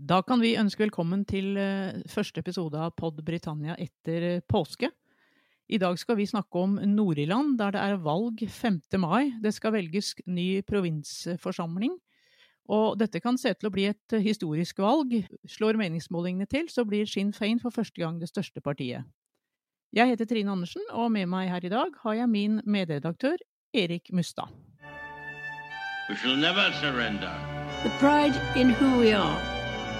Da kan vi ønske velkommen til eh, første episode av Pod Britannia etter eh, påske. I dag skal vi snakke om Nord-Irland, der det er valg 5. mai. Det skal velges ny provinsforsamling. Og dette kan se til å bli et eh, historisk valg. Slår meningsmålingene til, så blir Sinn Fein for første gang det største partiet. Jeg heter Trine Andersen, og med meg her i dag har jeg min medredaktør Erik Mustad. We shall never surrender. The pride in who we are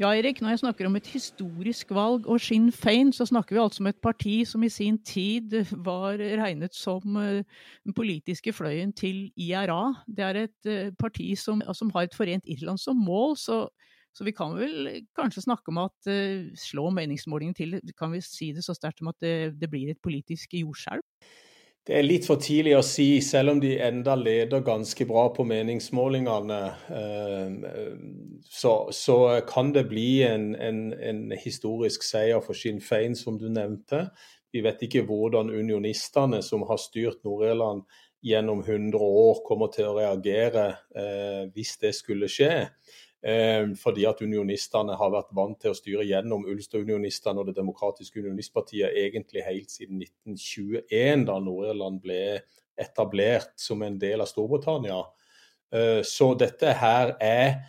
Ja, Erik, når jeg snakker om et historisk valg og Sinn Fein, så snakker vi altså om et parti som i sin tid var regnet som eh, den politiske fløyen til IRA. Det er et eh, parti som, som har et forent Irland som mål, så, så, vi kan vel kanskje snakke om at uh, slå meningsmålingen til, kan vi si det så sterkt som at det, det blir et politisk jordskjelv? Det er litt for tidlig å si, selv om de enda leder ganske bra på meningsmålingene. Eh, så, så kan det bli en, en, en, historisk seier for Sinn Fein, som du nevnte. Vi vet ikke hvordan unionistene, som har styrt Nord-Irland gjennom 100 år, kommer til å reagere eh, hvis det skulle skje. Eh, fordi at unionistene har vært vant til å styre gjennom Ulster-unionistene og Det demokratiske unionistpartiet egentlig helt siden 1921, da Nord-Irland ble etablert som en del av Storbritannia. Eh, så dette her er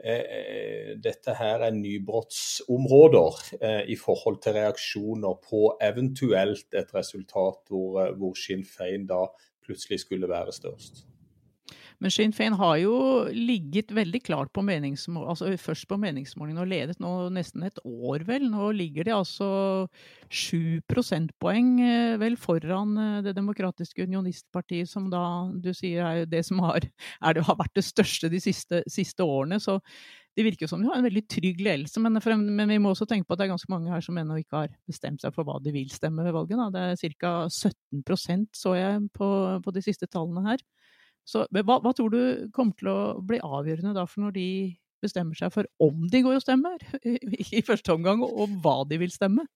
eh, dette her er nybrottsområder i forhold til reaksjoner på eventuelt et resultat hvor, hvor Sinn Fein da plutselig skulle være størst. Men Sinn Fein har jo ligget veldig klart på meningsmål, altså først på meningsmålingene og ledet nå nesten et år, vel. Nå ligger de altså sju prosentpoeng eh, vel foran eh, Det demokratiske unionistpartiet, som da du sier er det som har, det, har vært det største de siste, siste årene. så det virker som de har en veldig trygg ledelse, men, men, vi må også tenke på at det er ganske mange her som ennå ikke har bestemt seg for hva de vil stemme ved valget. Da. Det er ca. 17% så jeg på, på de siste tallene her. Så hva, hva, tror du kommer til å bli avgjørende da for når de bestemmer seg for om de går og stemmer i første omgang, og hva de vil stemme?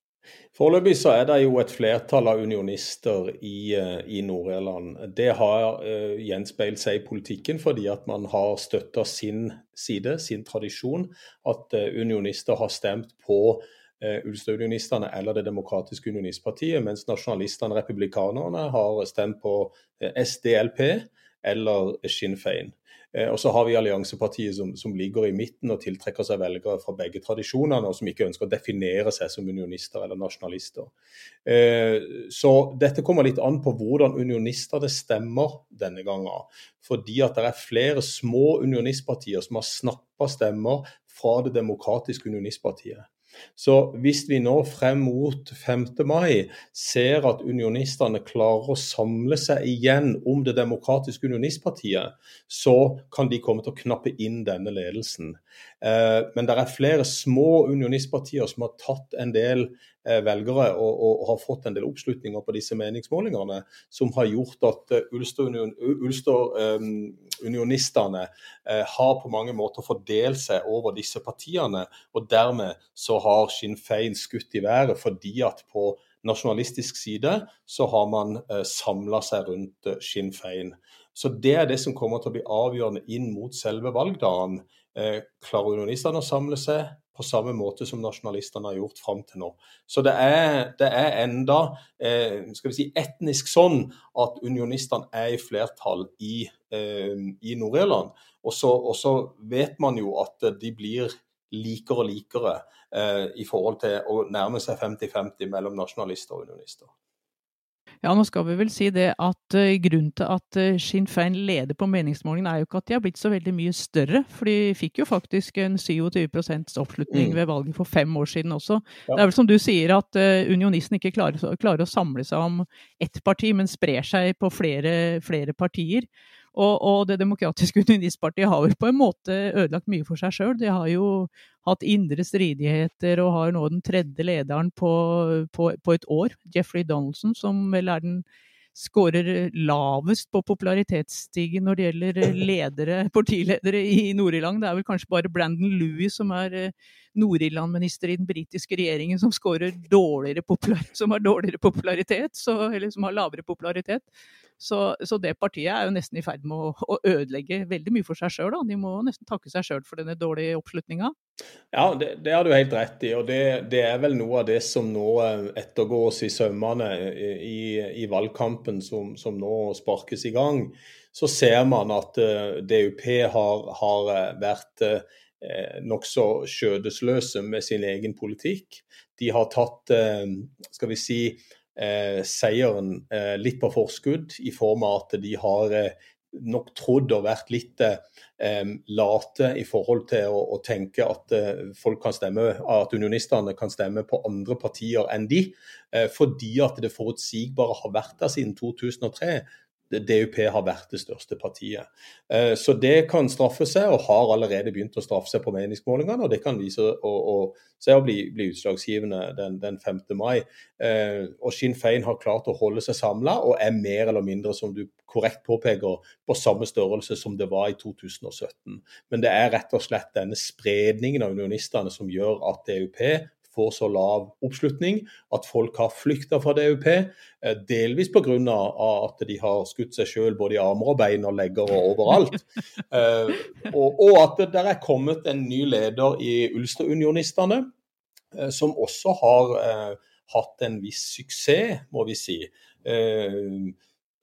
Foreløpig så er det jo et flertall av unionister i, eh, i Nord-Irland. Det har uh, gjenspeilt seg i politikken fordi at man har støtta sin side, sin tradisjon. At uh, unionister har stemt på uh, Ulster-unionistene eller Det demokratiske unionistpartiet, mens nasjonalistene, republikanerne, har stemt på SDLP eller Sinn Fein. Eh, og så har vi alliansepartiet som, som, ligger i midten og tiltrekker seg velgere fra begge tradisjonene, og som ikke ønsker å definere seg som unionister eller nasjonalister. Eh, så dette kommer litt an på hvordan unionistene stemmer denne gangen. Fordi at det er flere små unionistpartier som har snappa stemmer fra det demokratiske unionistpartiet. Så hvis vi nå frem mot 5. mai ser at unionistene klarer å samle seg igjen om det demokratiske unionistpartiet, så kan de komme til å knappe inn denne ledelsen. Eh, men det er flere små unionistpartier som har tatt en del velgere og, og, har fått en del oppslutninger på disse meningsmålingene, som har gjort at eh, Ulster-unionistene har på mange måter fordelt seg over disse partiene. og Dermed så har Sinn Fein skutt i været, fordi at på nasjonalistisk side så har man eh, samla seg rundt Sinn Fein. Så Det er det som kommer til å bli avgjørende inn mot selve valgdagen. Eh, klarer unionistene å samle seg på samme måte som nasjonalistene har gjort fram til nå. Så det er, det er enda eh, skal vi si, etnisk sånn at unionistene er i flertall i, eh, i Nord-Irland. Og så vet man jo at de blir likere og likere eh, i forhold til å nærme seg 50-50 mellom nasjonalister og unionister. Ja, nå skal vi vel si det at uh, grunnen til at uh, Sinn Fein leder på meningsmålingen, er jo ikke at de har blitt så veldig mye større. For de fikk jo faktisk en 27 oppslutning mm. ved valget for fem år siden også. Ja. Det er vel som du sier at uh, unionisten ikke klarer, klarer, å samle seg om ett parti, men sprer seg på flere, flere partier. Og, og, Det demokratiske unionistpartiet har jo på en måte ødelagt mye for seg sjøl. De har jo hatt indre stridigheter og har nå den tredje lederen på, på, på, et år, Jeffrey Donaldson, som vel er den skårer lavest på popularitetsstigen når det gjelder ledere, partiledere i Nord-Irland. Det er vel kanskje bare Brandon Louis som er eh, Nord-Irland-minister i den britiske regjeringen som, dårligere som har dårligere popularitet, så, eller som har lavere popularitet. Så, så, det partiet er jo nesten i ferd med å, å ødelegge veldig mye for seg sjøl. De må nesten takke seg sjøl for denne dårlige oppslutninga. Ja, det, har du helt rett i. og det, det, er vel noe av det som nå eh, ettergås i sømmene i, i valgkampen som, som, nå sparkes i gang. Så ser man at uh, DUP har, har eh, vært uh, nokså skjødesløse med sin egen politikk. De har tatt, skal vi si, eh, seieren eh, litt på forskudd, i form av at de har eh, nok trodd og vært litt eh, late i forhold til å, å tenke at eh, folk kan stemme, at unionistene kan stemme på andre partier enn de, eh, fordi at det forutsigbare har vært der siden 2003. DUP har vært det største partiet. Eh, så det kan straffe seg, og har allerede begynt å straffe seg på meningsmålingene. Og det kan vise å, seg å bli, bli utslagsgivende den, den, 5. mai. Eh, og Sinn Fein har klart å holde seg samla og er mer eller mindre, som du korrekt påpeker, på samme størrelse som det var i 2017. Men det er rett og slett denne spredningen av unionistene som gjør at DUP får så lav oppslutning at folk har flykta fra DUP. Eh, delvis pga. at de har skutt seg sjøl både i armer og bein og legger og overalt. Eh, og, og at det der er kommet en ny leder i Ulsterunionistene, eh, som også har hatt en viss suksess, må vi si.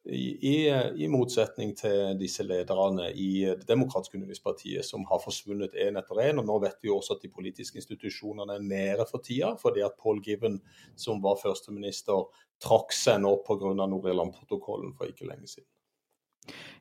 I, i, motsetning til disse lederne i Det demokratiske unionistpartiet, som har forsvunnet én etter én. Og nå vet vi også at de politiske institusjonene er nede for tida, fordi at Paul Given, som var førsteminister, trakk seg nå pga. Nord-Irland-protokollen for ikke lenge siden.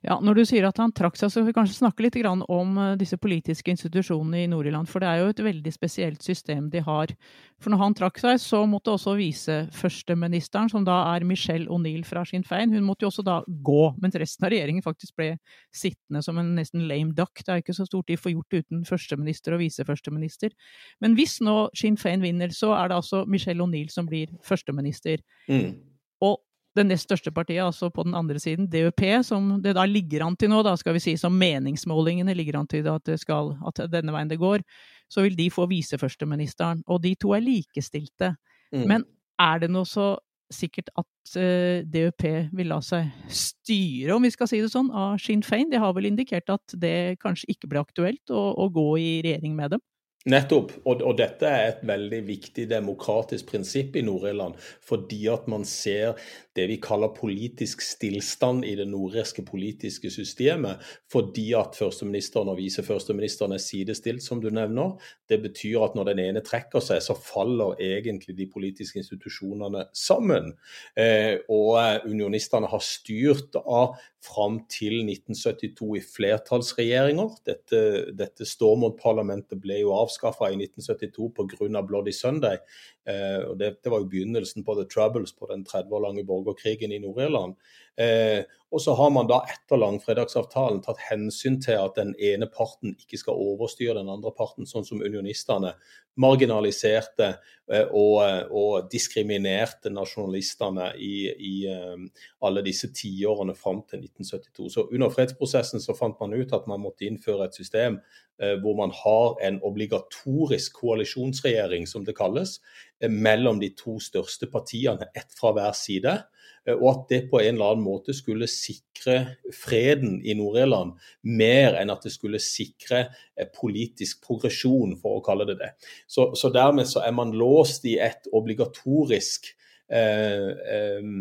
Ja, Når du sier at han trakk seg, så skal vi kanskje snakke litt om eh, disse politiske institusjonene i Nord-Irland. For det er jo et veldig spesielt system de har. For når han trakk seg, så måtte også viseførsteministeren, som da er Michelle O'Neill fra Sinn Fein, hun måtte jo også da gå. Mens resten av regjeringen faktisk ble sittende som en nesten lame duck. Det er jo ikke så stort de får gjort uten førsteminister og viseførsteminister. Men hvis nå Sinn Fein vinner, så er det altså Michelle O'Neill som blir førsteminister. Mm. Og det nest største partiet, altså på den andre siden, DUP, som det da ligger an til nå, da skal vi si, som meningsmålingene ligger an til at, det skal, at denne veien det går, så vil de få viseførsteministeren. Og de to er likestilte. Mm. Men er det noe så sikkert at uh, eh, DUP vil la seg styre, om vi skal si det sånn, av Sinn Fein? De har vel indikert at det kanskje ikke blir aktuelt å, å gå i regjering med dem? Nettopp. Og, og, dette er et veldig viktig demokratisk prinsipp i Nord-Irland. Fordi at man ser det vi kaller politisk stillstand i det nordirske politiske systemet. Fordi at førsteministeren og viseførsteministeren er sidestilt, som du nevner. Det betyr at når den ene trekker seg, så faller egentlig de politiske institusjonene sammen. Eh, og eh, unionistene har styrt av fram til 1972 i flertallsregjeringer. Dette, dette Stormont-parlamentet ble jo avskaffa i 1972 pga. Bloody Sunday. Eh, og det, var jo begynnelsen på The Troubles på den 30 år lange borgerkrigen i Nord-Irland. Eh, og så har man da etter langfredagsavtalen tatt hensyn til at den ene parten ikke skal overstyre den andre parten, sånn som unionistene marginaliserte eh, og, og, diskriminerte nasjonalistene i, i eh, alle disse tiårene fram til 1972. Så under fredsprosessen så fant man ut at man måtte innføre et system eh, hvor man har en obligatorisk koalisjonsregjering, som det kalles, mellom de to største partiene, ett fra hver side. Eh, og at det på en eller annen måte skulle sikre freden i Nord-Irland mer enn at det skulle sikre eh, politisk progresjon, for å kalle det det. Så, så dermed så er man låst i et obligatorisk eh, eh,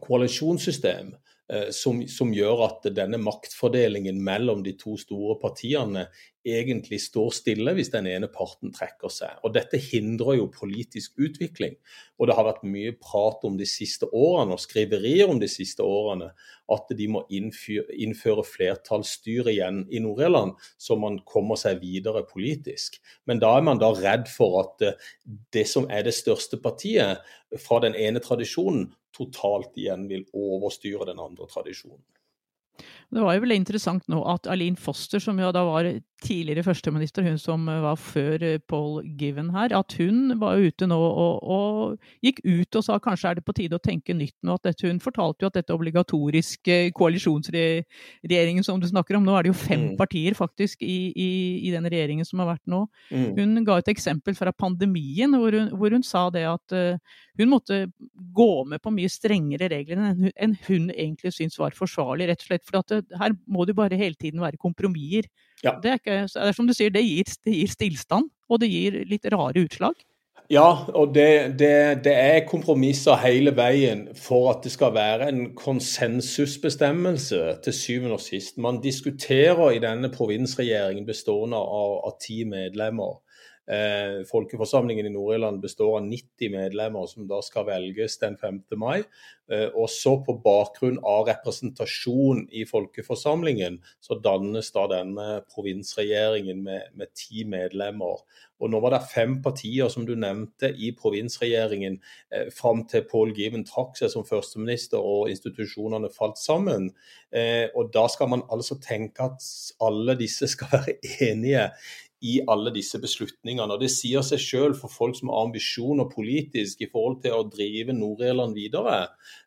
koalisjonssystem Eh, som, som, gjør at denne maktfordelingen mellom de to store partiene egentlig står stille hvis den ene parten trekker seg. Og Dette hindrer jo politisk utvikling. Og det har vært mye prat om de siste årene og skriverier om de siste årene at de må innføre, innføre flertallsstyre igjen i Nord-Irland, så man kommer seg videre politisk. Men da er man da redd for at eh, det som er det største partiet fra den ene tradisjonen, totalt igjen vil overstyre den andre tradisjonen. Det var jo veldig interessant nå at Aline Foster, som jo da var tidligere førsteminister, hun som var før eh, Paul Given her, at hun var ute nå og, og, gikk ut og sa kanskje er det på tide å tenke nytt nå. at dette, Hun fortalte jo at dette obligatoriske koalisjonsregjeringen som du snakker om, nå er det jo fem mm. partier faktisk i, i, i, den regjeringen som har vært nå. Mm. Hun ga et eksempel fra pandemien hvor hun, hvor hun sa det at uh, hun måtte gå med på mye strengere regler enn hun, enn hun egentlig syntes var forsvarlig, rett og slett. For at det, her må det bare hele tiden være kompromisser. Ja. Det, er ikke, det er som du sier, det gir, det gir stillstand, og det gir litt rare utslag. Ja, og det, det, det, er kompromisser hele veien for at det skal være en konsensusbestemmelse til syvende og sist. Man diskuterer i denne provinsregjeringen bestående av, av ti medlemmer Eh, folkeforsamlingen i Nord-Irland består av 90 medlemmer som da skal velges den 5. mai. Eh, også på bakgrunn av representasjon i folkeforsamlingen, så dannes da denne provinsregjeringen med, med ti medlemmer. Og Nå var det fem partier som du nevnte i provinsregjeringen eh, fram til Paul Given trakk seg som førsteminister og institusjonene falt sammen. Eh, og Da skal man altså tenke at alle disse skal være enige i alle disse beslutningene. Og Det sier seg selv for folk som har ambisjoner politisk i forhold til å drive Nord-Irland videre.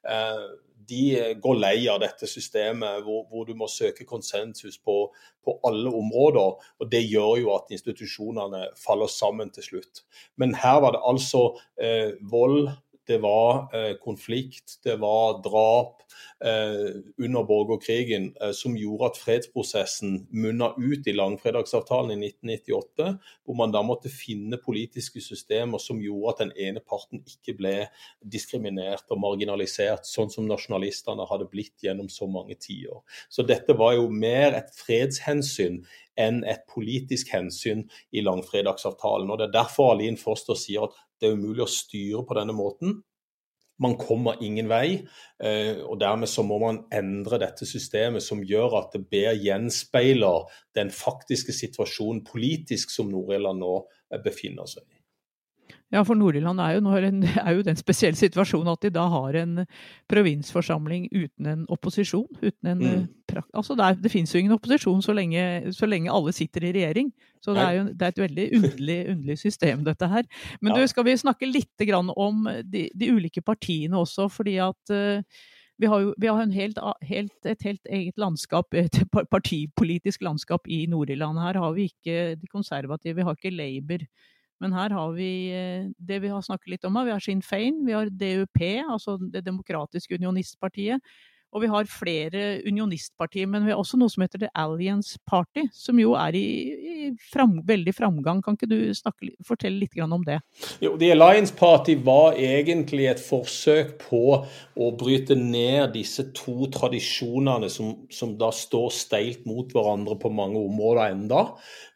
Eh, de går lei av dette systemet hvor, hvor du må søke konsensus på, på, alle områder. og Det gjør jo at institusjonene faller sammen til slutt. Men her var det altså eh, vold, det var eh, konflikt, det var drap eh, under borgerkrigen eh, som gjorde at fredsprosessen munna ut i langfredagsavtalen i 1998, hvor man da måtte finne politiske systemer som gjorde at den ene parten ikke ble diskriminert og marginalisert, sånn som nasjonalistene hadde blitt gjennom så mange tiår. Så dette var jo mer et fredshensyn enn et politisk hensyn i langfredagsavtalen. Og Det er derfor Aline Foster sier at det er umulig å styre på denne måten. Man kommer ingen vei, eh, og dermed så må man endre dette systemet som gjør at det bedre gjenspeiler den faktiske situasjonen politisk som Nord-Irland nå eh, befinner seg i. Ja, for Nord-Irland er, er jo den spesielle situasjonen at de da har en provinsforsamling uten en opposisjon. Uten en, mm. altså det, er, det finnes jo ingen opposisjon så lenge, så lenge, alle sitter i regjering. Så det er jo det er et veldig underlig, underlig, system, dette her. Men ja. du, skal vi snakke litt om de, de, ulike partiene også, fordi at uh, vi har jo vi har helt, helt, et helt eget landskap, et partipolitisk landskap i Nord-Irland. Her har vi ikke de konservative, vi har ikke Labour. Men her har vi eh, det vi har snakket litt om. Vi har Sinn Fein, vi har DUP, altså Det demokratiske unionistpartiet. Og vi har flere unionistpartier, men vi har også noe som heter The Alliance Party, som jo er i, i fram, veldig framgang. Kan ikke du snakke, fortelle litt om det? Jo, The Alliance Party var egentlig et forsøk på å bryte ned disse to tradisjonene som, som da står steilt mot hverandre på mange områder enda,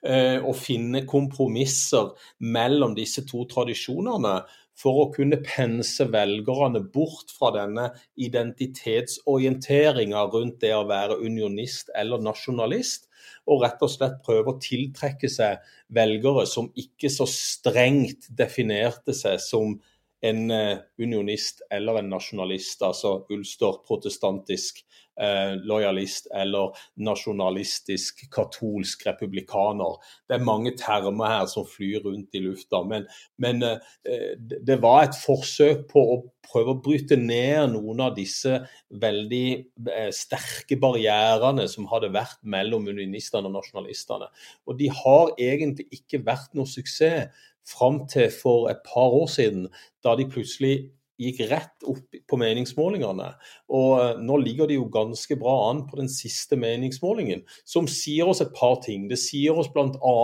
eh, og finne kompromisser mellom disse to tradisjonene for å kunne pense velgerne bort fra denne identitetsorienteringa rundt det å være unionist eller nasjonalist, og rett og slett prøve å tiltrekke seg velgere som ikke så strengt definerte seg som en eh, unionist eller en nasjonalist, altså ulster-protestantisk eh, lojalist eller nasjonalistisk katolsk republikaner. Det er mange termer her som flyr rundt i lufta, men, men eh, det var et forsøk på å prøve å bryte ned noen av disse veldig eh, sterke barrierene som hadde vært mellom unionistene og nasjonalistene. Og de har egentlig ikke vært noe suksess fram til for et par år siden, da de plutselig gikk rett opp på meningsmålingene. Og eh, nå ligger de jo ganske bra an på den siste meningsmålingen, som sier oss et par ting. Det sier oss bl.a.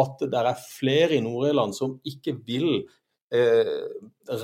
at det er flere i Nord-Irland som ikke vil eh,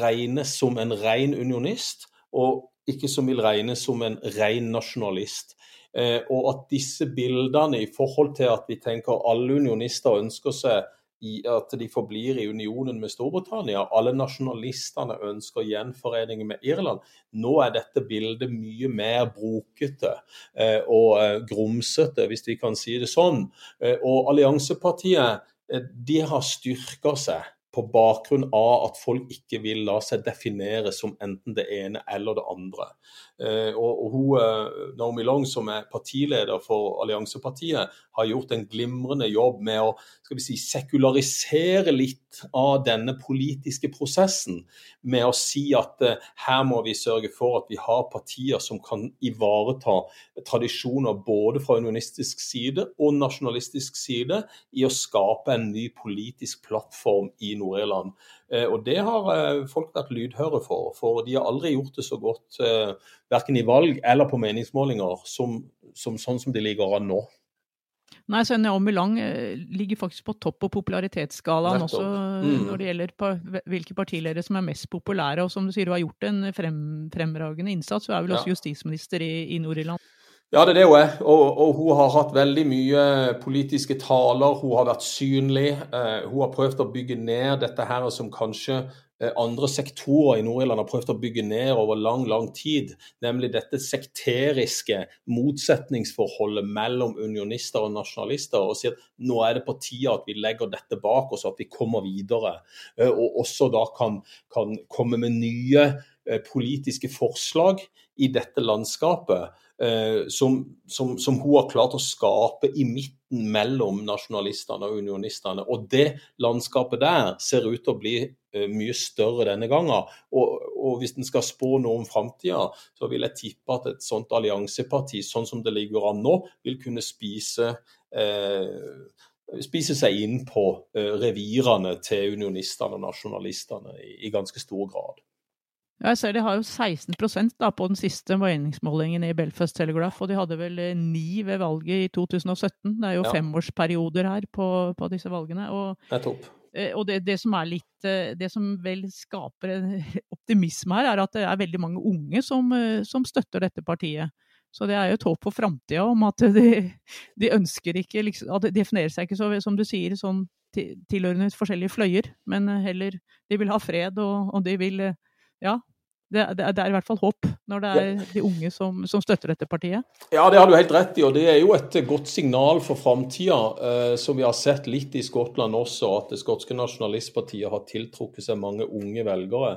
regnes som en ren unionist, og ikke som vil regnes som en ren nasjonalist. Eh, og at disse bildene i forhold til at vi tenker alle unionister ønsker seg at de forblir i unionen med Storbritannia. Alle nasjonalistene ønsker gjenforening med Irland. Nå er dette bildet mye mer brokete eh, og eh, grumsete, hvis vi kan si det sånn. Eh, og alliansepartiet de har styrka seg på bakgrunn av at folk ikke vil la seg definere som enten det ene eller det andre. Eh, og, hun, eh, Naomi Long, som er partileder for Alliansepartiet, har gjort en glimrende jobb med å si, sekularisere litt av denne politiske prosessen. Med å si at uh, her må vi sørge for at vi har partier som kan ivareta tradisjoner både fra unionistisk side og nasjonalistisk side i å skape en ny politisk plattform i Nord-Irland. Uh, og Det har uh, folk vært lydhøre for, for de har aldri gjort det så godt verken i valg eller på meningsmålinger som, som sånn som de ligger an nå. Nei, så Naomi Lang eh, ligger faktisk på topp på popularitetsskalaen også mm. når det gjelder hvilke partiledere som er mest populære. Og som du sier, du har gjort en frem, fremragende innsats. Du er vel også ja. justisminister i, i Nord-Irland? Ja, det er det hun er. Og, og, hun har hatt veldig mye politiske taler. Hun har vært synlig. Uh, hun har prøvd å bygge ned dette her som kanskje Eh, andre sektorer i Nord-Irland har prøvd å bygge ned over lang lang tid, nemlig dette sekteriske motsetningsforholdet mellom unionister og nasjonalister, og sier at nå er det på tide at vi legger dette bak oss, at vi kommer videre. Eh, og også da kan, kan komme med nye eh, politiske forslag i dette landskapet eh, som, som, som, hun har klart å skape i midten mellom nasjonalistene og unionistene. Og det landskapet der ser ut til å bli eh, mye større denne gangen. Og, og hvis en skal spå noe om framtida, så vil jeg tippe at et sånt allianseparti, sånn som det ligger an nå, vil kunne spise eh, spise seg inn på uh, revirene til unionistene og nasjonalistene i ganske stor grad. Jeg ser de har jo 16% da, på den siste meningsmålingen i Belfast Telegraph, og de hadde vel 9 eh, ved valget i 2017. Det er jo ja. femårsperioder her på, på, disse valgene. Og, det er topp. og det, det, som er litt eh, Det som vel skaper optimisme her, er at det er veldig mange unge som, som støtter dette partiet. Så det er jo et håp for framtida om at de, de, ønsker ikke liksom, De definerer seg ikke så, som du sier, sånn tilhørende forskjellige fløyer, men heller De vil ha fred, og, og de vil ja, det, det, det, er i hvert fall håp når det er de unge som, som, støtter dette partiet? Ja, det har du helt rett i. og Det er jo et godt signal for framtida, eh, som vi har sett litt i Skottland også, at det skotske nasjonalistpartiet har tiltrukket seg mange unge velgere.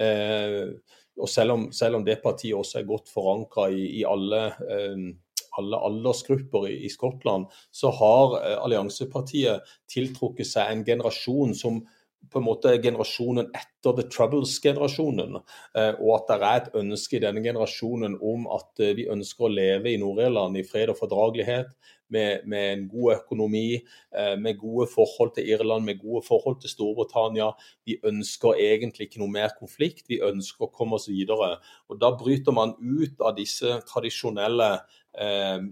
Eh, og selv om, selv om, det partiet også er godt forankra i, i alle, eh, alle aldersgrupper i, i, Skottland, så har eh, alliansepartiet tiltrukket seg en generasjon som på en måte generasjonen etter The Troubles-generasjonen. Eh, og at det er et ønske i denne generasjonen om at eh, vi ønsker å leve i Nord-Irland i fred og fordragelighet, med, med, en god økonomi, eh, med gode forhold til Irland, med gode forhold til Storbritannia. Vi ønsker egentlig ikke noe mer konflikt, vi ønsker å komme oss videre. Og Da bryter man ut av disse tradisjonelle eh,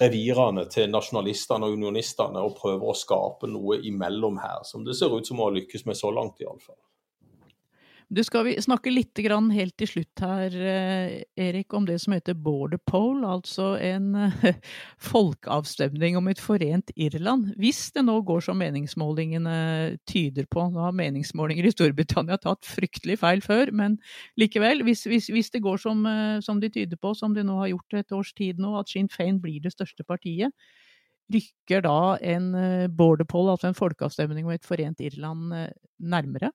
revirene til nasjonalistene og unionistene og prøver å skape noe imellom her, som det ser ut som å ha lykkes med så langt, iallfall. Du skal snakke litt helt til slutt her, eh, Erik, om det som heter border poll, altså en eh, folkeavstemning om et forent Irland. Hvis det nå går som meningsmålingene tyder på, nå har meningsmålinger i Storbritannia tatt fryktelig feil før, men likevel, hvis, hvis, hvis det går som, eh, som, de tyder på, som de nå har gjort et års tid nå, at Sinn Fein blir det største partiet, rykker da en border poll, altså en folkeavstemning om et forent Irland, nærmere?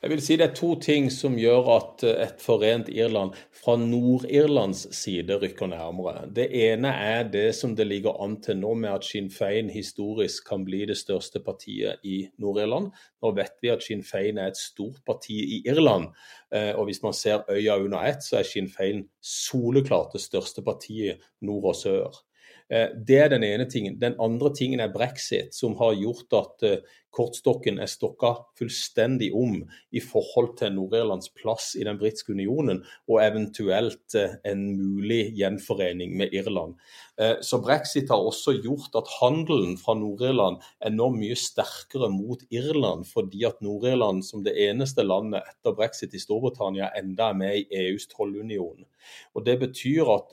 Jeg vil si Det er to ting som gjør at eh, et forent Irland fra Nord-Irlands side rykker nærmere. Det ene er det som det ligger an til nå, med at Sinn Fein historisk kan bli det største partiet i Nord-Irland. Nå vet vi at Sinn Fein er et stort parti i Irland, eh, og hvis man ser øya under ett, så er Sinn Fein soleklart det største partiet nord og sør. Eh, det er den ene tingen. Den andre tingen er brexit, som har gjort at eh, kortstokken er stokka fullstendig om i forhold til Nord-Irlands plass i den britiske unionen, og eventuelt eh, en mulig gjenforening med Irland. Så brexit har også gjort at handelen fra Nord-Irland er nå mye sterkere mot Irland, fordi at Nord-Irland som det eneste landet etter brexit i Storbritannia enda er med i EUs tollunion. Og Det betyr at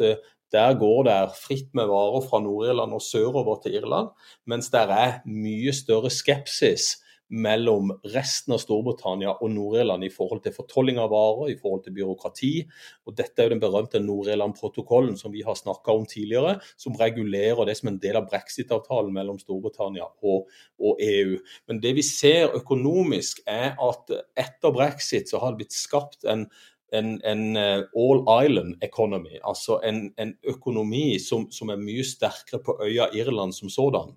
der går det fritt med varer fra Nord-Irland og sørover til Irland, mens det er mye større skepsis mellom resten av Storbritannia og Nord-Irland i forhold til fortolling av varer, i forhold til byråkrati. Og Dette er jo den berømte Nord-Irland-protokollen som vi har snakka om tidligere, som regulerer det som en del av brexit-avtalen mellom Storbritannia og, og, EU. Men det vi ser økonomisk, er at etter brexit så har det blitt skapt en en, en all island economy, altså en, en økonomi som, som, er mye sterkere på øya Irland som sådan.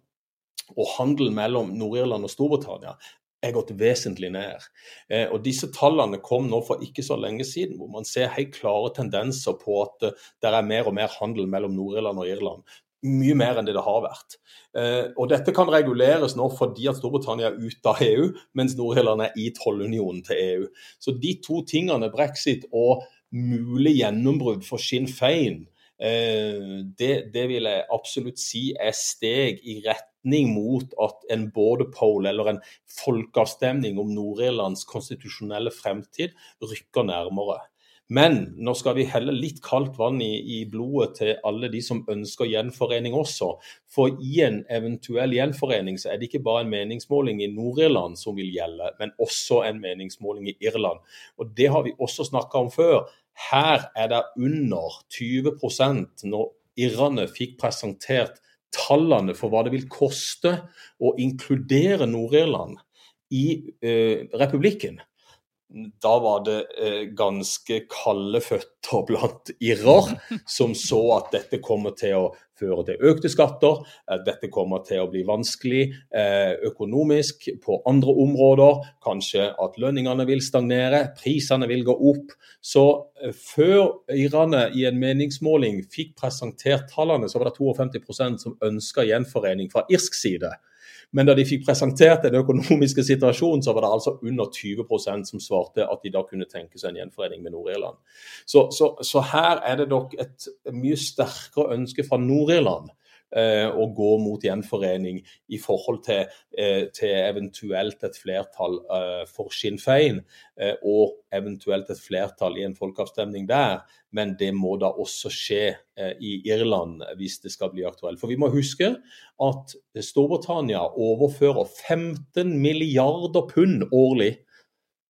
Og handel mellom Nord-Irland og Storbritannia er gått vesentlig ned. Eh, og Disse tallene kom nå for ikke så lenge siden, hvor man ser helt klare tendenser på at eh, det er mer og mer handel mellom Nord-Irland og Irland. Mye mer enn det det har vært. Eh, og Dette kan reguleres nå fordi at Storbritannia er ute av EU, mens Nord-Irland er i tollunionen til EU. Så de to tingene, brexit og mulig gjennombrudd for Sinn Fein, det, det vil jeg absolutt si er steg i retning mot at en border poll, eller en folkeavstemning om Nord-Irlands konstitusjonelle fremtid, rykker nærmere. Men nå skal vi helle litt kaldt vann i, i, blodet til alle de som ønsker gjenforening også. For i en eventuell gjenforening så er det ikke bare en meningsmåling i Nord-Irland som vil gjelde, men også en meningsmåling i Irland. Og Det har vi også snakka om før. Her er det under 20% når irrene fikk presentert tallene for hva det vil koste å inkludere Nord-Irland i eh, republikken, da var det eh, ganske kalde føtter blant irrer som så at dette kommer til å føre til økte skatter, at dette kommer til å bli vanskelig eh, økonomisk på andre områder, kanskje at lønningene vil stagnere, prisene vil gå opp. Så eh, før irrene i en meningsmåling fikk presentert tallene, så var det 52% som ønska gjenforening fra irsk side. Men da de fikk presentert den økonomiske situasjonen, så var det altså under 20% som svarte at de da kunne tenke seg en gjenforening med Nord-Irland. Så, så, så, her er det nok et mye sterkere ønske fra Nord-Irland å gå mot gjenforening i forhold til, eh, til eventuelt et flertall eh, for Sinn Fein, eh, og eventuelt et flertall i en folkeavstemning der men det må da også skje eh, i Irland hvis det skal bli aktuelt. For vi må huske at Storbritannia overfører 15 milliarder pund årlig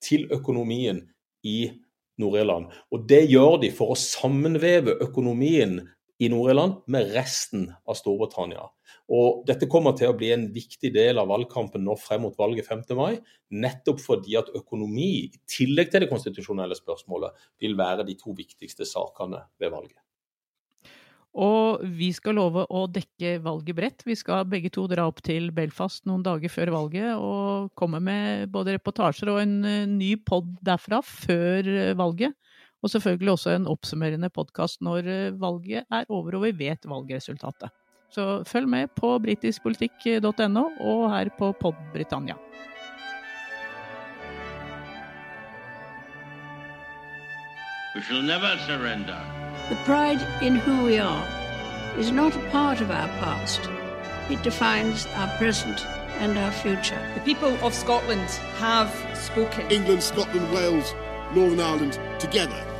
til økonomien i Nord-Irland. Og det gjør de for å sammenveve økonomien i Nord-Irland med resten av Storbritannia. Og Dette kommer til å bli en viktig del av valgkampen nå frem mot valget 5. mai, nettopp fordi at økonomi, i tillegg til det konstitusjonelle spørsmålet, vil være de to viktigste sakene ved valget. Og vi skal love å dekke valget bredt. Vi skal begge to dra opp til Belfast noen dager før valget og komme med både reportasjer og en eh, ny pod derfra før eh, valget. Og selvfølgelig også en oppsummerende podkast når eh, valget er over og vi vet valgresultatet. Så følg med på britiskpolitikk.no og her på Podbritannia. We shall never surrender. The pride in who we are is not a part of our past. It defines our present and our future. The people of Scotland have spoken. England, Scotland, Wales, Northern Ireland, together,